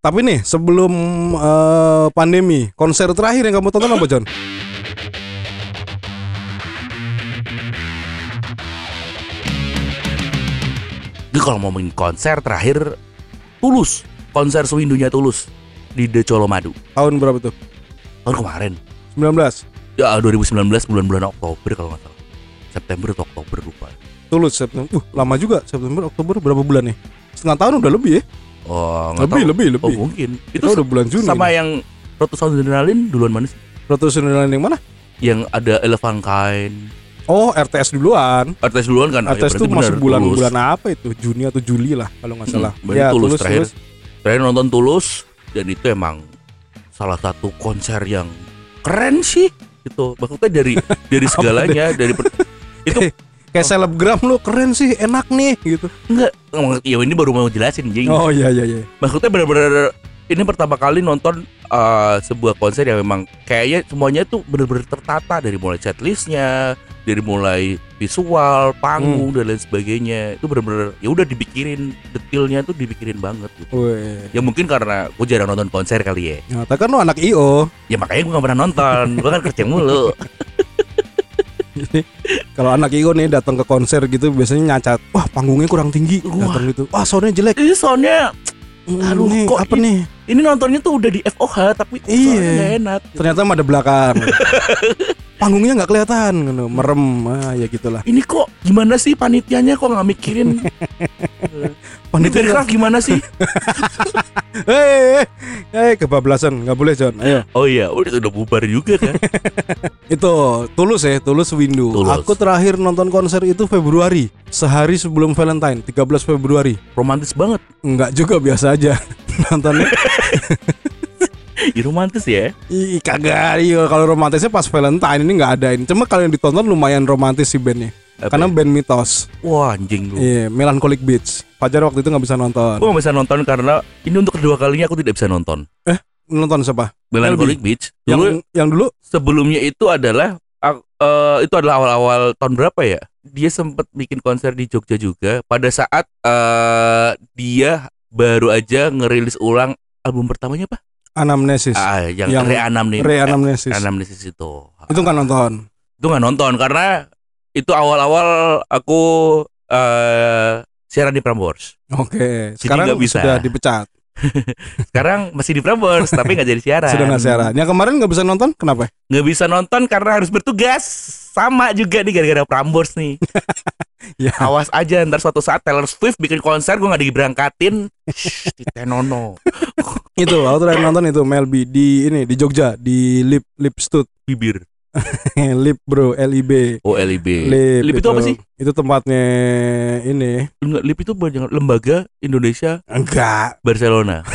Tapi nih sebelum eh, pandemi, konser terakhir yang kamu tonton apa John? Ini kalau mau ngomongin konser terakhir Tulus, konser sewindunya Tulus di The Colomadu Tahun berapa tuh? tahun kemarin. 19. Ya 2019 bulan-bulan Oktober kalau nggak salah. September atau Oktober lupa. Tulus September. Uh, lama juga September Oktober berapa bulan nih? Setengah tahun udah lebih ya? Oh, Lebih, tahu. lebih, Oh, lebih. mungkin. Itu Itu udah bulan Juni. sama yang Ratusan Adrenalin duluan mana sih? Adrenalin yang mana? Yang ada Elephantine. Oh, RTS duluan. RTS duluan kan? Oh, ya RTS berarti tuh masih benar, bulan Tulus. bulan apa itu? Juni atau Juli lah kalau nggak salah. Hmm, ya, Tulus, Tulus, terakhir. Tulus. Terakhir nonton Tulus dan itu emang salah satu konser yang keren sih gitu. Maksudnya dari dari segalanya dari itu Kayak selebgram lu keren sih, enak nih gitu. enggak ya ini baru mau jelasin jing. Oh iya iya iya. Maksudnya benar-benar ini pertama kali nonton uh, sebuah konser yang memang kayaknya semuanya tuh benar-benar tertata dari mulai setlistnya, dari mulai visual, panggung dan lain sebagainya. Itu benar-benar ya udah dipikirin detailnya tuh dipikirin banget gitu. Weh. Ya mungkin karena gue jarang nonton konser kali ya. Nah, kan lu anak IO. Ya makanya gue gak pernah nonton. gue kan kerja mulu. Kalau anak IO nih datang ke konser gitu biasanya nyacat, wah panggungnya kurang tinggi, datang gitu. Wah, soundnya jelek. Ini soundnya Hmm, Aduh, nih, kok apa i- nih? ini nontonnya tuh udah di FOH tapi Iya. soalnya enak. Ternyata ada belakang. Panggungnya nggak kelihatan, gitu. merem. Ah, ya gitulah. Ini kok gimana sih panitianya kok nggak mikirin Panitia gimana sih? Hei, hei, kebablasan, nggak boleh John. Ayo, Oh iya, udah udah bubar juga kan. itu tulus ya, tulus Windu. Tulus. Aku terakhir nonton konser itu Februari, sehari sebelum Valentine, 13 Februari. romantis banget. Enggak juga biasa aja nontonnya. Ih, romantis ya. Ih, kagak. Iya, kalau romantisnya pas Valentine ini nggak ada ini. Cuma kalau yang ditonton lumayan romantis sih bandnya. Apa Karena ya? band Mitos. Wah anjing lu. Iya, Melancholic Beach. Fajar waktu itu nggak bisa nonton. Gue gak bisa nonton karena ini untuk kedua kalinya aku tidak bisa nonton. Nonton siapa? Melancholic Beach. Yang Dulu yang dulu sebelumnya itu adalah eh, itu adalah awal-awal tahun berapa ya? Dia sempat bikin konser di Jogja juga pada saat eh dia baru aja ngerilis ulang album pertamanya apa? Anamnesis. Ah, yang, Yang Reanamnesis. Re-Anamnesis. Anamnesis itu. Itu nggak nonton. itu nggak nonton karena itu awal-awal aku eh siaran di Prambors. Oke, Jadi sekarang bisa. sudah dipecat. Sekarang masih di Prambors tapi nggak jadi siaran. Sudah nggak siaran. Yang kemarin nggak bisa nonton, kenapa? Nggak bisa nonton karena harus bertugas. Sama juga nih gara-gara Prambors nih. Ya. Awas aja ntar suatu saat Taylor Swift bikin konser gue nggak diberangkatin. Di Tenono. Itu aku terakhir nonton itu Melby di ini di Jogja di Lip Lip Stud. Bibir. Lip bro, LIB. Oh LIB. Lip, Lip itu apa sih? Itu tempatnya ini. Enggak, LIB itu banyak lembaga Indonesia Enggak. Barcelona.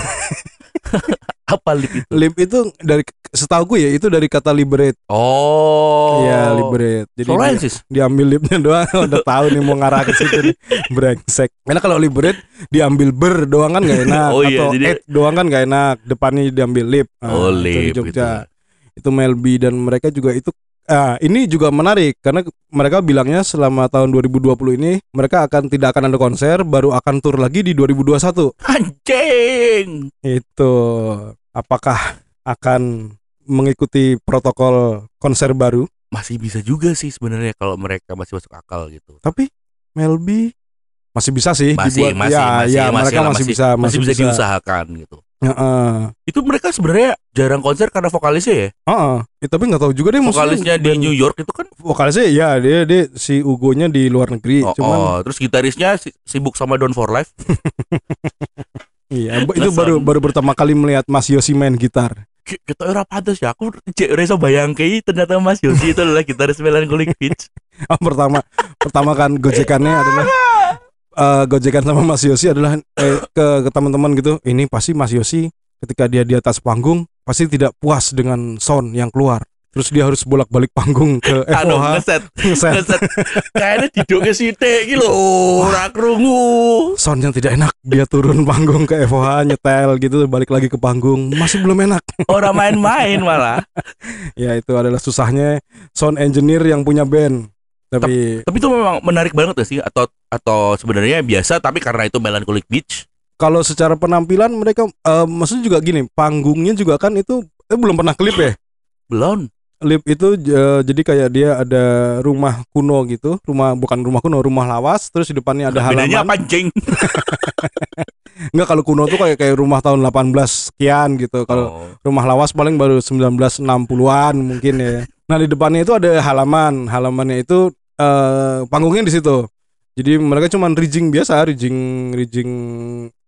apa LIB itu? Lip itu dari setahu gue ya itu dari kata liberate. Oh. Iya, liberate. Jadi dia- diambil lipnya doang udah tahu nih mau ngarah ke situ nih brengsek karena kalau liberate diambil ber doang kan gak enak Oh iya, atau jadi- doang kan gak enak depannya diambil lip Nah, Oh itu di LIB gitu. Itu Melby dan mereka juga itu ah ini juga menarik karena mereka bilangnya selama tahun 2020 ini mereka akan tidak akan ada konser baru akan tur lagi di 2021 Anjing. itu apakah akan mengikuti protokol konser baru Masih bisa juga sih sebenarnya kalau mereka masih masuk akal gitu. tapi Melby masih bisa sih Masih dibuat masih ya, masih ya masih mereka lah, masih, bisa masih bisa diusahakan gitu. Heeh. Itu mereka sebenarnya jarang konser karena vokalisnya ya. Heeh. Ya, tapi nggak tahu juga deh Vokalisnya di New York itu kan. vokalisnya ya dia dia si Ugo-nya di luar negeri Oh, cuman oh, terus gitarisnya si- sibuk sama Don for Life. iya itu baru baru pertama kali melihat Mas Yosi main gitar Ki- Kita ora pantas ya. Aku cek reso bayangke ternyata Mas Yosi itu adalah gitaris Melancholic Beach. oh, pertama pertama kan gojekannya adalah eh, gojekan sama Mas Yosi adalah eh, ke ke teman-teman gitu. Ini pasti Mas Yosi ketika dia di atas panggung pasti tidak puas dengan sound yang keluar. Terus dia harus bolak-balik panggung ke FOH ngeset, ngeset. ngeset. Kayaknya didoknya sithik iki lho, ora krungu. sound yang tidak enak dia turun panggung ke FOH nyetel gitu balik lagi ke panggung. Masih belum enak. Ora main-main malah. ya itu adalah susahnya sound engineer yang punya band tapi Tapi itu memang menarik banget gak sih atau atau sebenarnya biasa tapi karena itu Melancholic Beach Kalau secara penampilan mereka eh, maksudnya juga gini, panggungnya juga kan itu eh belum pernah klip ya. Belum. Lip itu eh, jadi kayak dia ada rumah kuno gitu, rumah bukan rumah kuno, rumah lawas, terus di depannya ada Bedanya halaman. apa anjing? Enggak kalau kuno tuh kayak kayak rumah tahun 18 sekian gitu. Kalau Oh. rumah lawas paling baru 1960-an mungkin ya. Nah, di depannya itu ada halaman. Halamannya itu eh panggungnya di situ. Jadi mereka cuman rigging biasa, rigging rigging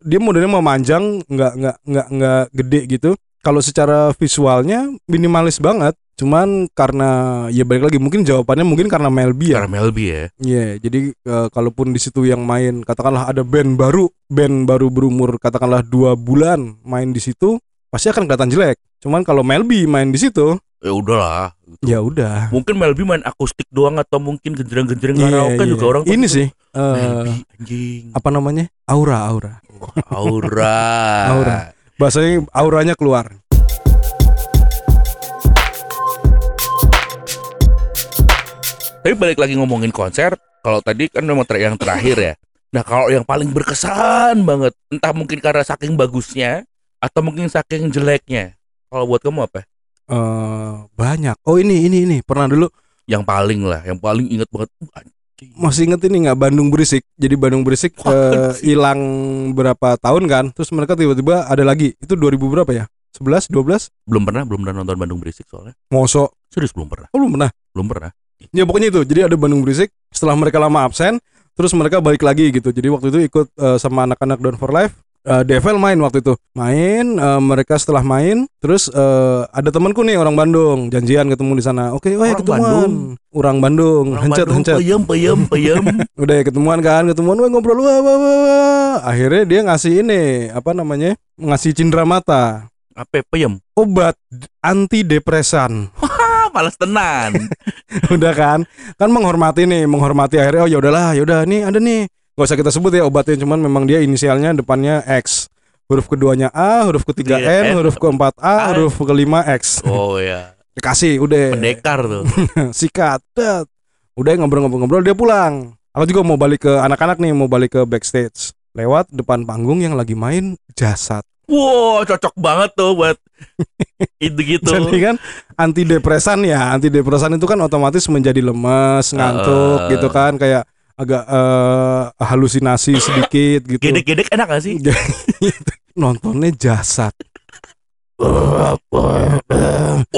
dia modelnya memanjang, nggak nggak nggak nggak gede gitu. Kalau secara visualnya minimalis banget. Cuman karena ya balik lagi mungkin jawabannya mungkin karena Melby ya. Karena Melby ya. Iya, jadi eh, kalaupun di situ yang main katakanlah ada band baru, band baru berumur katakanlah dua bulan main di situ, pasti akan kelihatan jelek. Cuman kalau Melby main di situ, Ya udahlah. ya udah. Mungkin Melby main akustik doang atau mungkin genjreng-genjreng Iya, karaoke iya. juga orang Ini tuh, sih eh, Melby anjing. apa namanya? Aura, aura. Aura. Aura. Bahasanya auranya keluar. Tapi balik lagi ngomongin konser, kalau tadi kan memang yang terakhir ya. Nah kalau yang paling berkesan banget, entah mungkin karena saking bagusnya atau mungkin saking jeleknya. Kalau buat kamu apa? eh banyak. Oh ini ini ini pernah dulu Yang paling lah, yang paling inget banget. Uh, masih inget ini nggak Bandung berisik. Jadi Bandung berisik eh, hilang berapa tahun kan? Terus mereka tiba-tiba ada lagi. Itu 2000 berapa ya? 11, 12? Belum pernah, belum pernah nonton Bandung Berisik soalnya. Mosok. Serius belum pernah, Oh, belum pernah. belum pernah. Ya pokoknya itu. Jadi ada Bandung Berisik. Setelah mereka lama absen, terus mereka balik lagi gitu. Jadi waktu itu ikut eh, sama anak-anak Down for Life. Eh, DFL main waktu itu. Main, eh, mereka setelah main, terus eh, ada temanku nih orang Bandung, janjian ketemu di sana. Oke, wah Orang ketemuan. Bandung? Orang Bandung, Orang hancet, Bandung, hancet. peyem, peyem, peyem. Udah ya ketemuan kan, ketemuan wah ngobrol wah, wah, wah, wah. Akhirnya dia ngasih ini, apa namanya? Ngasih cindera mata. Apa peyem? Obat anti depresan. Males tenan. udah kan kan menghormati nih menghormati akhirnya oh ya udahlah ya udah nih ada nih nggak usah kita sebut ya obatnya cuman memang dia inisialnya depannya X huruf keduanya A huruf ketiga Iya, N N, huruf keempat A A. huruf kelima X Oh ya, dikasih udah pendekar tuh. sikat dat. udah ngobrol-ngobrol-ngobrol dia pulang aku juga mau balik ke anak-anak nih mau balik ke backstage lewat depan panggung yang lagi main jasad Wow, cocok banget tuh buat itu gitu. Jadi kan antidepresan ya, antidepresan itu kan otomatis menjadi lemes, ngantuk Heeh. gitu kan, kayak agak eh, halusinasi sedikit gitu. Gedek-gedek enak gak sih? Nontonnya jasad.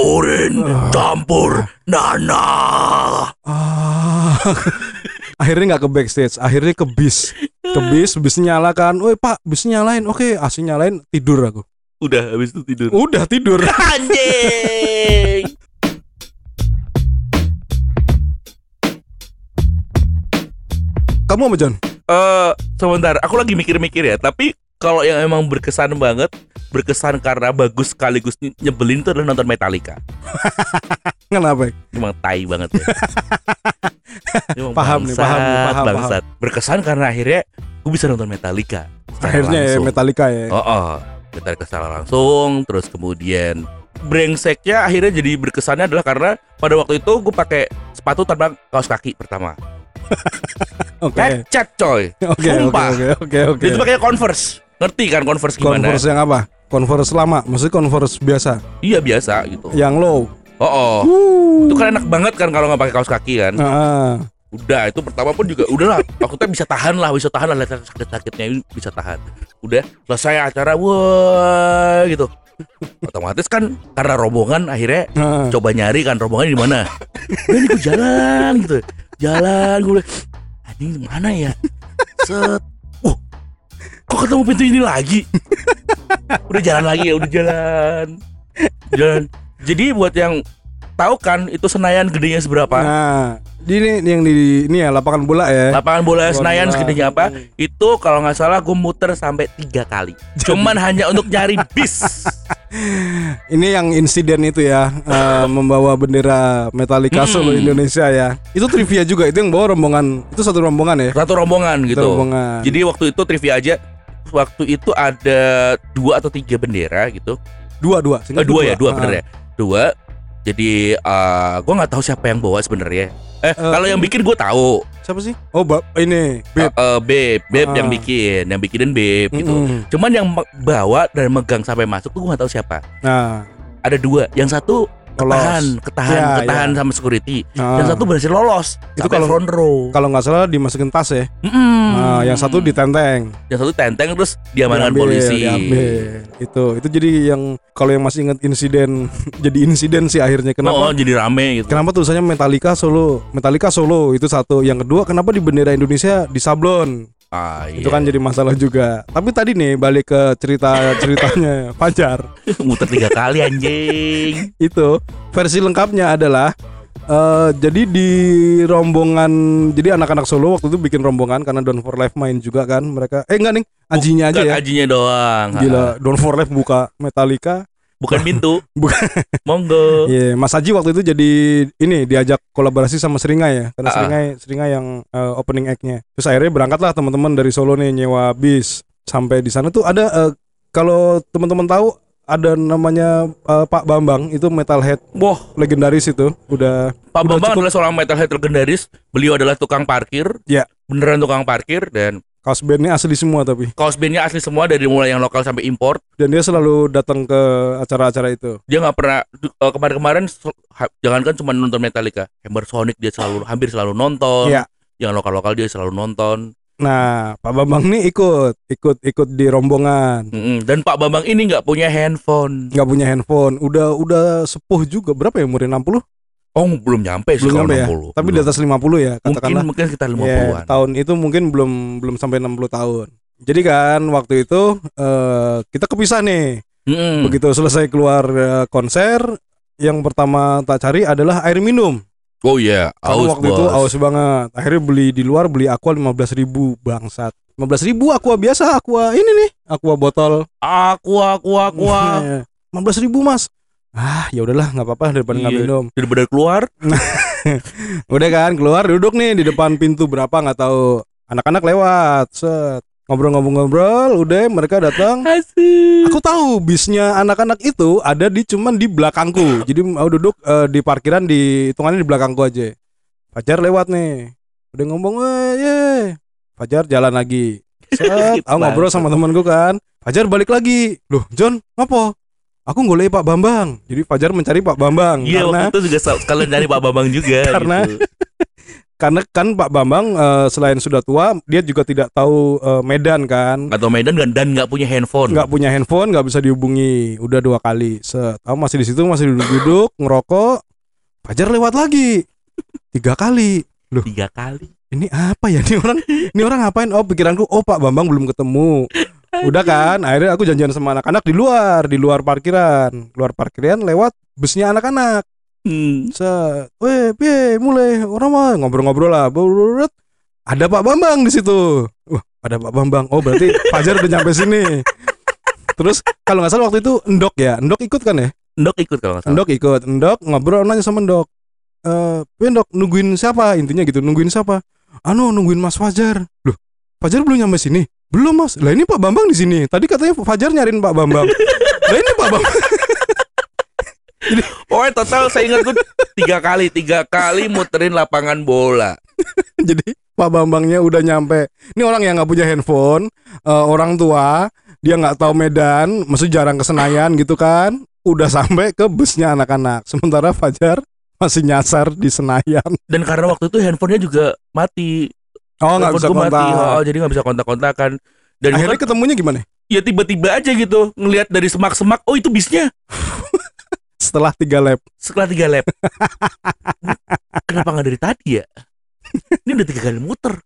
Oren campur nana. Ah. akhirnya nggak ke backstage, akhirnya ke bis. Ke bis, bis nyala kan. Woi pak, bis nyalain. Oke, AC nyalain, tidur aku. Udah habis itu tidur. Udah tidur. Anjing. Kamu apa John? Eh, sebentar, aku lagi mikir-mikir ya. Tapi kalau yang emang berkesan banget, berkesan karena bagus sekaligus ny- nyebelin itu adalah nonton Metallica. Kenapa? Emang tai banget ya. Emang Paham nih, paham nih, paham, bangsat. Berkesan karena akhirnya gue bisa nonton Metallica. Akhirnya ya. Metallica ya. Oh, oh. Metallica secara langsung, terus kemudian brengseknya akhirnya jadi berkesannya adalah karena pada waktu itu gue pakai sepatu tanpa kaos kaki pertama. Oke. Lecet coy. Oke, oke, oke, oke. Itu pakai Converse. Ngerti kan Converse gimana? Converse yang apa? Converse lama, maksudnya Converse biasa, Iya biasa gitu. yang low. Oh, oh. Itu kan enak banget kan kalau nggak pakai kaos kaki kan. Ah, Udah itu pertama pun juga udahlah. Maksudnya bisa tahan lah, bisa tahan lah lihat sakit-sakitnya ini bisa tahan. Udah selesai acara, wah gitu. Otomatis kan karena rombongan akhirnya ah. coba nyari kan rombongan di mana. Nih gue jalan gitu. Jalan gue anjing mana ya? Set. Wah, kok ketemu pintu ini lagi? udah jalan lagi ya, udah jalan. Jalan. Jadi buat yang tahu kan itu Senayan gedenya seberapa? Nah, di ini yang di ini ya lapangan bola ya. Lapangan bola Senayan bola. segedenya apa? Itu kalau nggak salah gue muter sampai tiga kali. Cuman hanya untuk nyari bis. Ini yang insiden itu ya eh, membawa bendera Metallica Hmm. Solo Indonesia ya. Itu trivia juga itu yang bawa rombongan. Itu satu rombongan ya. Satu rombongan Satu gitu. rombongan. Jadi waktu itu trivia aja. Waktu itu ada dua atau tiga bendera gitu. dua dua. Eh, dua ya, dua Ah. bener ya. Dua. Jadi eh gue nggak tahu siapa yang bawa sebenarnya. Eh, kalau yang bikin gue tahu. siapa sih? Oh, Bab ini, Beb. Beb. Beb, Beb Ah. yang bikin, yang bikinin Beb gitu. Mm-mm. Cuman yang bawa dan megang sampai masuk tuh gue gak tahu siapa. Nah, Ada dua, yang satu. Ketahan, ketahan, Ya, ketahan ya. sama security. Nah, Yang satu berhasil lolos. Itu kalau- front row. kalau nggak salah dimasukin tas ya. Mm-mm. Nah, yang satu ditenteng. yang satu tenteng terus diamankan Diambil, polisi. diambil. Itu itu jadi yang kalau yang masih ingat insiden jadi insiden sih akhirnya Oh, kenapa? jadi rame gitu. Kenapa tulisannya Metallica Solo? Metallica Solo itu satu. Yang kedua kenapa di bendera Indonesia disablon? Ah, Itu iya. kan jadi masalah juga. Tapi tadi nih balik ke cerita ceritanya Fajar. muter tiga kali anjing. Itu versi lengkapnya adalah eh jadi di rombongan jadi anak-anak Solo waktu itu bikin rombongan karena Don for Life main juga kan mereka eh enggak nih anjingnya aja Bukan ya Ajinya doang. gila Don for Life buka Metallica Bukan pintu. Bukan. Monggo. Iya, Mas Haji waktu itu jadi ini diajak kolaborasi sama Seringai ya, karena Ah. Seringai Seringai yang eh, opening act-nya. Terus akhirnya berangkatlah teman-teman dari Solo nih nyewa bis. Sampai di sana tuh ada eh, kalau teman-teman tahu ada namanya eh, Pak Bambang itu metalhead Wah, legendaris itu. Udah Pak Udah Bambang cukup. adalah seorang metalhead legendaris. Beliau adalah tukang parkir. Ya. Beneran tukang parkir dan kaos bandnya asli semua tapi kaos bandnya asli semua dari mulai yang lokal sampai impor. dan dia selalu datang ke acara-acara itu. Dia nggak pernah eh, kemarin-kemarin jangankan cuma nonton Metallica, Hammer Sonic dia selalu hampir selalu nonton. Iya. Yang lokal-lokal dia selalu nonton. Nah, Pak Bambang nih ikut, ikut, ikut di rombongan. Dan Pak Bambang ini nggak punya handphone. nggak punya handphone, udah udah sepuh juga. Berapa ya umurnya 60? Oh, belum nyampe sih Belum kalau nyampe ya. 60. Tapi di Belum. atas 50 ya, mungkin katakanlah. mungkin sekitar Ya, 50-an. tahun itu mungkin belum belum sampai 60 tahun. Jadi kan waktu itu eh, kita kepisah nih. Mm-mm. Begitu selesai keluar eh, konser, yang pertama tak cari adalah air minum. Oh iya, Karena aus waktu itu bos. aus banget. Akhirnya beli di luar beli aqua 15.000 ribu bangsat. 15.000 ribu aqua biasa, aqua ini nih, aqua botol. Aku, aku, aku. Iya. 15.000 ribu mas. Ah ya udahlah nggak apa-apa daripada nggak Iya. minum. Daripada keluar, Udah kan keluar duduk nih di depan pintu berapa nggak tahu. Anak-anak lewat, set ngobrol-ngobrol-ngobrol. Udah mereka datang. asik. Aku tahu bisnya anak-anak itu ada di cuman di belakangku. Jadi mau duduk eh, di parkiran di hitungannya di belakangku aja. Fajar lewat nih. Udah ngomong, "Eh, ye." Fajar jalan lagi. Set, aku ngobrol sama temanku kan. Fajar balik lagi. Loh, John, ngapo? Aku golek Pak Bambang. Jadi Fajar mencari Pak Bambang Iya, karena waktu itu juga sekalian dari Pak Bambang juga. Karena- gitu. karena kan Pak Bambang eh, selain sudah tua, dia juga tidak tahu eh, Medan kan. atau Medan dan dan nggak punya handphone. nggak punya handphone nggak bisa dihubungi udah dua kali set aku masih di situ masih duduk-duduk ngerokok Fajar lewat lagi tiga kali loh tiga kali. ini apa ya ini orang ini orang ngapain oh pikiranku oh Pak Bambang belum ketemu udah kan akhirnya aku janjian sama anak-anak di luar di luar parkiran. Luar parkiran lewat busnya anak-anak. Hmm. set. Weh piye mulai. Orang mah ngobrol-ngobrol lah. Brrrr. ada Pak Bambang di situ. Wah ada Pak Bambang. Oh berarti Fajar udah nyampe sini. Terus kalau nggak salah waktu itu Endok ya? Endok ikut kan ya? Ndok ikut kalau nggak salah. Endok ikut. Endok ngobrol nanya sama Endok eh "Piye, Endok nungguin siapa? Intinya gitu nungguin siapa? Anu nungguin Mas Fajar. Loh Fajar belum nyampe sini belum Mas lah ini Pak Bambang di sini tadi katanya Fajar nyariin Pak Bambang lah ini Pak Bambang Oh, total saya ingat tuh tiga kali, tiga kali muterin lapangan bola. Jadi Pak Bambangnya udah nyampe. Ini orang yang nggak punya handphone, eh, orang tua, dia nggak tahu Medan, maksud jarang ke Senayan gitu kan. Udah sampai ke busnya anak-anak. Sementara Fajar masih nyasar di Senayan. Dan karena waktu itu handphonenya juga mati. Oh nggak bisa kontak. mati. Oh, jadi nggak bisa kontak-kontakan. Dan Akhirnya gua- ketemunya gimana? ya tiba-tiba aja gitu ngelihat dari semak-semak, oh itu bisnya. Setelah tiga lap. Setelah tiga lap. Kenapa nggak dari tadi ya? Ini udah tiga kali muter.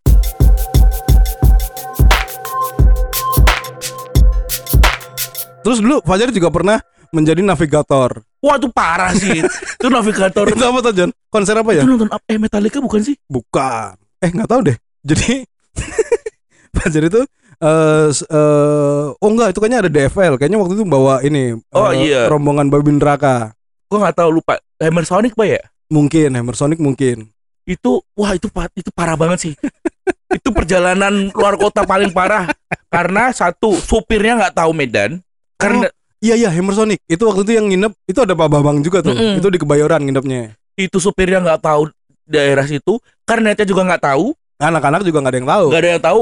Terus dulu Fajar juga pernah menjadi navigator. Wah itu parah sih. itu navigator. Itu apa tuh John? Konser apa ya? Itu nonton? Eh Metallica bukan sih? Bukan. Eh nggak tahu deh. Jadi Fajar itu eh s- eh, oh enggak itu kayaknya ada DFL. Kayaknya waktu itu bawa ini Oh, eh, iya. rombongan babi neraka. Gua nggak tahu lupa. Hammer Sonic pak ya? Mungkin Hammer Sonic mungkin. Itu wah itu itu parah banget sih. itu perjalanan luar kota paling parah karena satu supirnya nggak tahu Medan karena Iya iya Hammer Sonic. Itu waktu itu yang nginep itu ada Pak Bambang juga tuh. Mm-mm. Itu di Kebayoran nginepnya. itu supirnya nggak tahu daerah situ karena juga nggak tahu Anak-anak juga nggak ada yang tahu. nggak ada yang tahu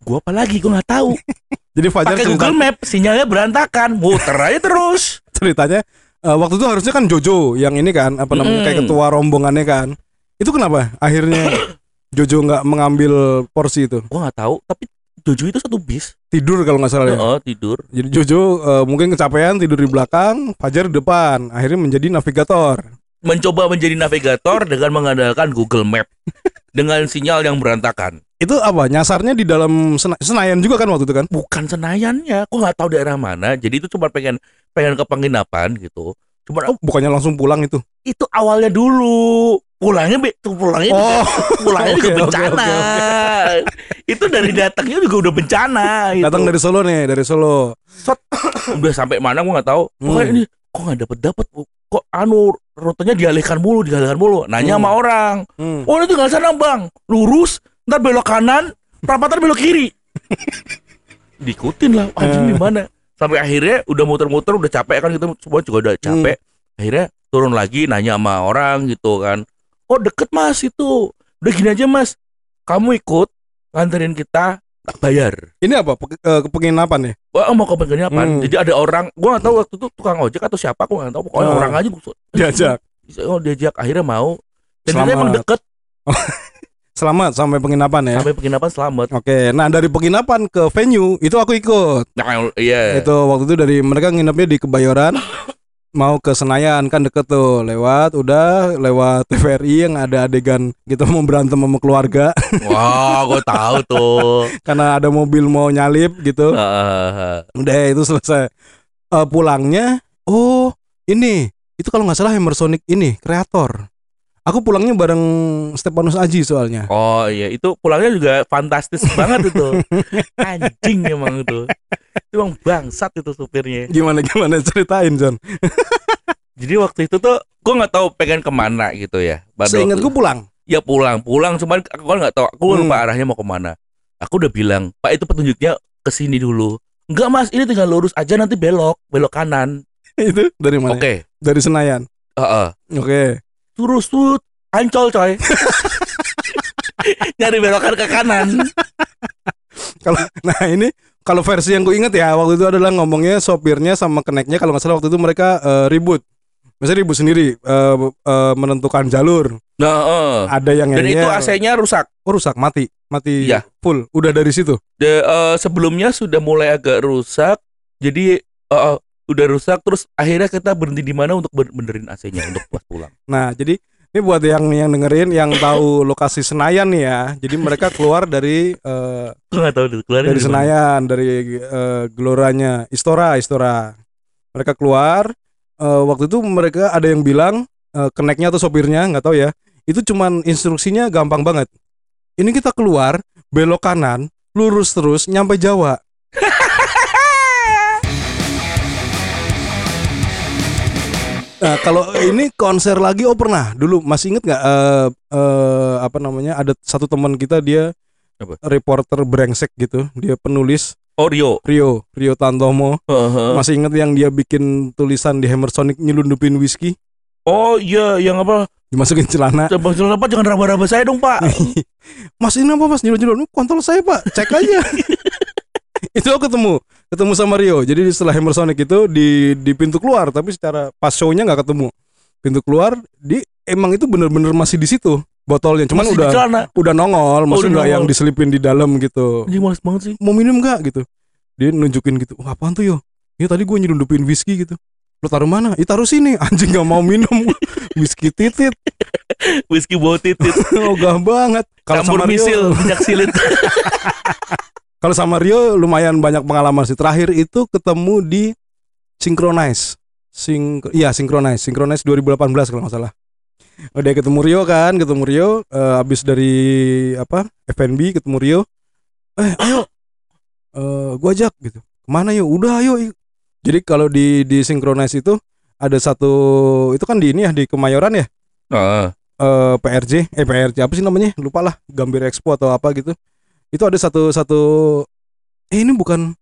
gua apa lagi gua nggak tahu Jadi Fajar pakai Google Map sinyalnya berantakan muter aja terus ceritanya eh, waktu itu harusnya kan Jojo yang ini kan apa namanya Mm. kayak ketua rombongannya kan. Itu kenapa akhirnya Jojo nggak mengambil porsi itu? gua nggak tahu tapi Jojo itu satu bis Tidur kalau nggak salah ya. Heeh, tidur Jadi Jojo eh, mungkin kecapean tidur di belakang, Fajar di depan. Akhirnya menjadi navigator. Mencoba menjadi navigator dengan mengandalkan Google Map dengan sinyal yang berantakan Itu apa? Nyasarnya di dalam Sena- Senayan juga kan waktu itu kan? bukan Senayannya kok nggak tahu daerah mana jadi itu cuma pengen pengen ke penginapan gitu cuma Oh, bukannya langsung pulang itu. itu awalnya dulu pulangnya be tuh pulangnya Oh, pulangnya juga oke, oke, bencana oke, itu dari datangnya juga udah bencana gitu. datang dari Solo nih, dari Solo. udah sampai mana gua nggak tahu pokoknya Hmm. ini kok nggak dapet dapet kok anu rutenya dialihkan mulu dialihkan mulu. Nanya Hmm. sama orang. Hmm. oh ini tinggal sana bang. Lurus ntar belok kanan perapatan belok kiri. Diikutin lah anjing di mana sampai akhirnya udah muter-muter udah capek kan kita semua juga udah capek. Akhirnya turun lagi nanya sama orang gitu kan. Oh deket mas itu. Udah gini aja mas. Kamu ikut nganterin kita tak bayar Ini apa? Pe- eh, penginapan ya? Wah, mau ke penginapan. Hmm. Jadi ada orang, gua nggak tahu waktu itu tukang ojek atau siapa, gua nggak tahu. Pokoknya Ah. orang aja gua Diajak. Oh, diajak akhirnya mau. Dan Selamat. emang deket Selamat sampai penginapan ya. sampai penginapan selamat. Oke, nah dari penginapan ke venue itu aku ikut. Nah, iya. Itu waktu itu dari mereka nginepnya di Kebayoran mau ke Senayan kan deket tuh. Lewat udah lewat TVRI yang ada adegan kita mau berantem sama keluarga. Wah, gua tahu tuh. karena ada mobil mau nyalip gitu. Ah, udah itu selesai. Eh, pulangnya oh ini. Itu kalau nggak salah Hammersonic ini kreator aku pulangnya bareng Stepanus Aji soalnya. Oh iya, itu pulangnya juga fantastis banget itu. Anjing emang itu. Itu emang bangsat itu supirnya. gimana gimana ceritain John Jadi waktu itu tuh gua nggak tahu pengen ke mana gitu ya. Baru- seingatku pulang? Ya pulang pulang. Cuman aku kan nggak tahu aku Hmm. lupa arahnya mau ke mana. Aku udah bilang pak itu petunjuknya ke sini dulu. Enggak mas ini tinggal lurus aja nanti belok belok kanan. Itu dari mana? Oke. Dari Senayan? Heeh. oke. Terus tuh ancol coy. Nyari belokan ke kanan. Kalau nah ini kalau versi yang ku inget ya waktu itu adalah ngomongnya sopirnya sama keneknya kalau nggak salah waktu itu mereka eh, ribut. Maksudnya ribut sendiri eh, eh, menentukan jalur. nah heeh. Ada yang dan itu. AC-nya rusak Oh, rusak mati mati Iya. full udah dari situ. De, eh, sebelumnya sudah mulai agak rusak jadi eh, udah rusak terus akhirnya kita berhenti di mana untuk benerin AC-nya untuk pulang Nah jadi ini buat yang yang dengerin yang tahu lokasi Senayan nih ya. Jadi mereka keluar dari eh, nggak tahu deh keluarin dari di mana. Senayan dari eh, geloranya Istora Istora. Mereka keluar eh, waktu itu mereka ada yang bilang eh, keneknya atau sopirnya nggak tahu ya. Itu cuman instruksinya gampang banget. Ini kita keluar belok kanan lurus terus nyampe Jawa. Nah, kalau ini konser lagi oh pernah? Dulu masih inget nggak eh eh, apa namanya ada satu teman kita dia Apa? reporter brengsek gitu. Dia penulis oh Rio? Rio Rio Tantomo. Heeh. masih inget yang dia bikin tulisan di Hammersonic nyelundupin whisky? Oh iya, yang apa? dimasukin celana. Coba jangan apa jangan raba-raba saya dong pak. Mas ini apa mas? Nyelundup nyelundup kontol saya pak. Cek aja. Itu aku ketemu ketemu sama Rio. Jadi setelah Hammersonic itu di di pintu keluar tapi secara pas shownya nggak ketemu. Pintu keluar di emang itu bener-bener masih di situ botolnya. Cuman Masih udah udah nongol maksudnya udah nggak yang diselipin di dalam gitu. Anjing males banget sih. mau minum nggak gitu. Dia nunjukin gitu wah apaan tuh yo? Ya tadi gue nyelundupin whisky gitu. Lo taruh mana? Ya taruh sini. Anjing nggak mau minum. Whisky titit. Whisky bau titit. ogah banget. Kalau Campur sama misil, minyak silit. Kalau sama Rio lumayan banyak pengalaman sih. Terakhir itu ketemu di Synchronize. Sing iya Synchronize. Synchronize 2018 kalau nggak salah. Udah ketemu Rio kan? Ketemu Rio eh, habis dari apa FNB ketemu Rio. Eh ayo. Eh gua ajak gitu. Ke mana yuk? Udah ayo. Yuk. jadi kalau di di Synchronize itu ada satu itu kan di ini ya di Kemayoran ya? Heeh. eh PRJ eh PRJ apa sih namanya? Lupa lah. Gambir Expo atau apa gitu itu ada satu satu eh ini bukan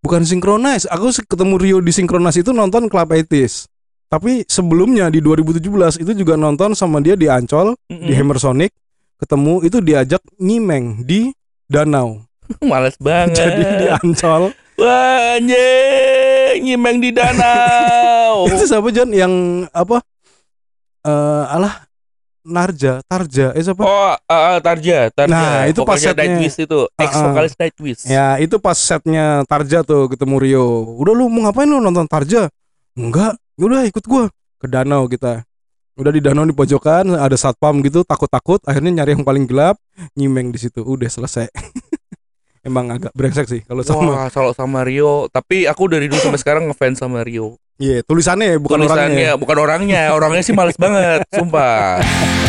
bukan Synchronize aku ketemu Rio di Synchronize itu nonton Club 80s Tapi sebelumnya di 2017 itu juga nonton sama dia di Ancol di Mm-mm. Hammer Sonic ketemu itu diajak nyimeng di danau. Males banget. Jadi di Ancol Wah, anjing, nyimeng di danau. itu siapa John yang apa? Eh alah Narja, Tarja, eh siapa? Oh, uh, Tarja, Tarja. Nah, itu pas setnya. Nightwish itu, ex Uh-uh. vokalis Nightwish. Ya itu pas setnya Tarja tuh ketemu Rio Udah lu mau ngapain lu nonton Tarja? Enggak Udah ikut gua Ke danau kita Udah di danau di pojokan Ada satpam gitu Takut-takut Akhirnya nyari yang paling gelap Nyimeng di situ Udah selesai Emang agak brengsek sih Kalau sama Wah, kalau sama Rio, tapi aku dari dulu sampai sekarang ngefans sama Rio. Iya tulisannya ya, bukan Tulisannya orangnya bukan orangnya, orangnya sih males banget, sumpah.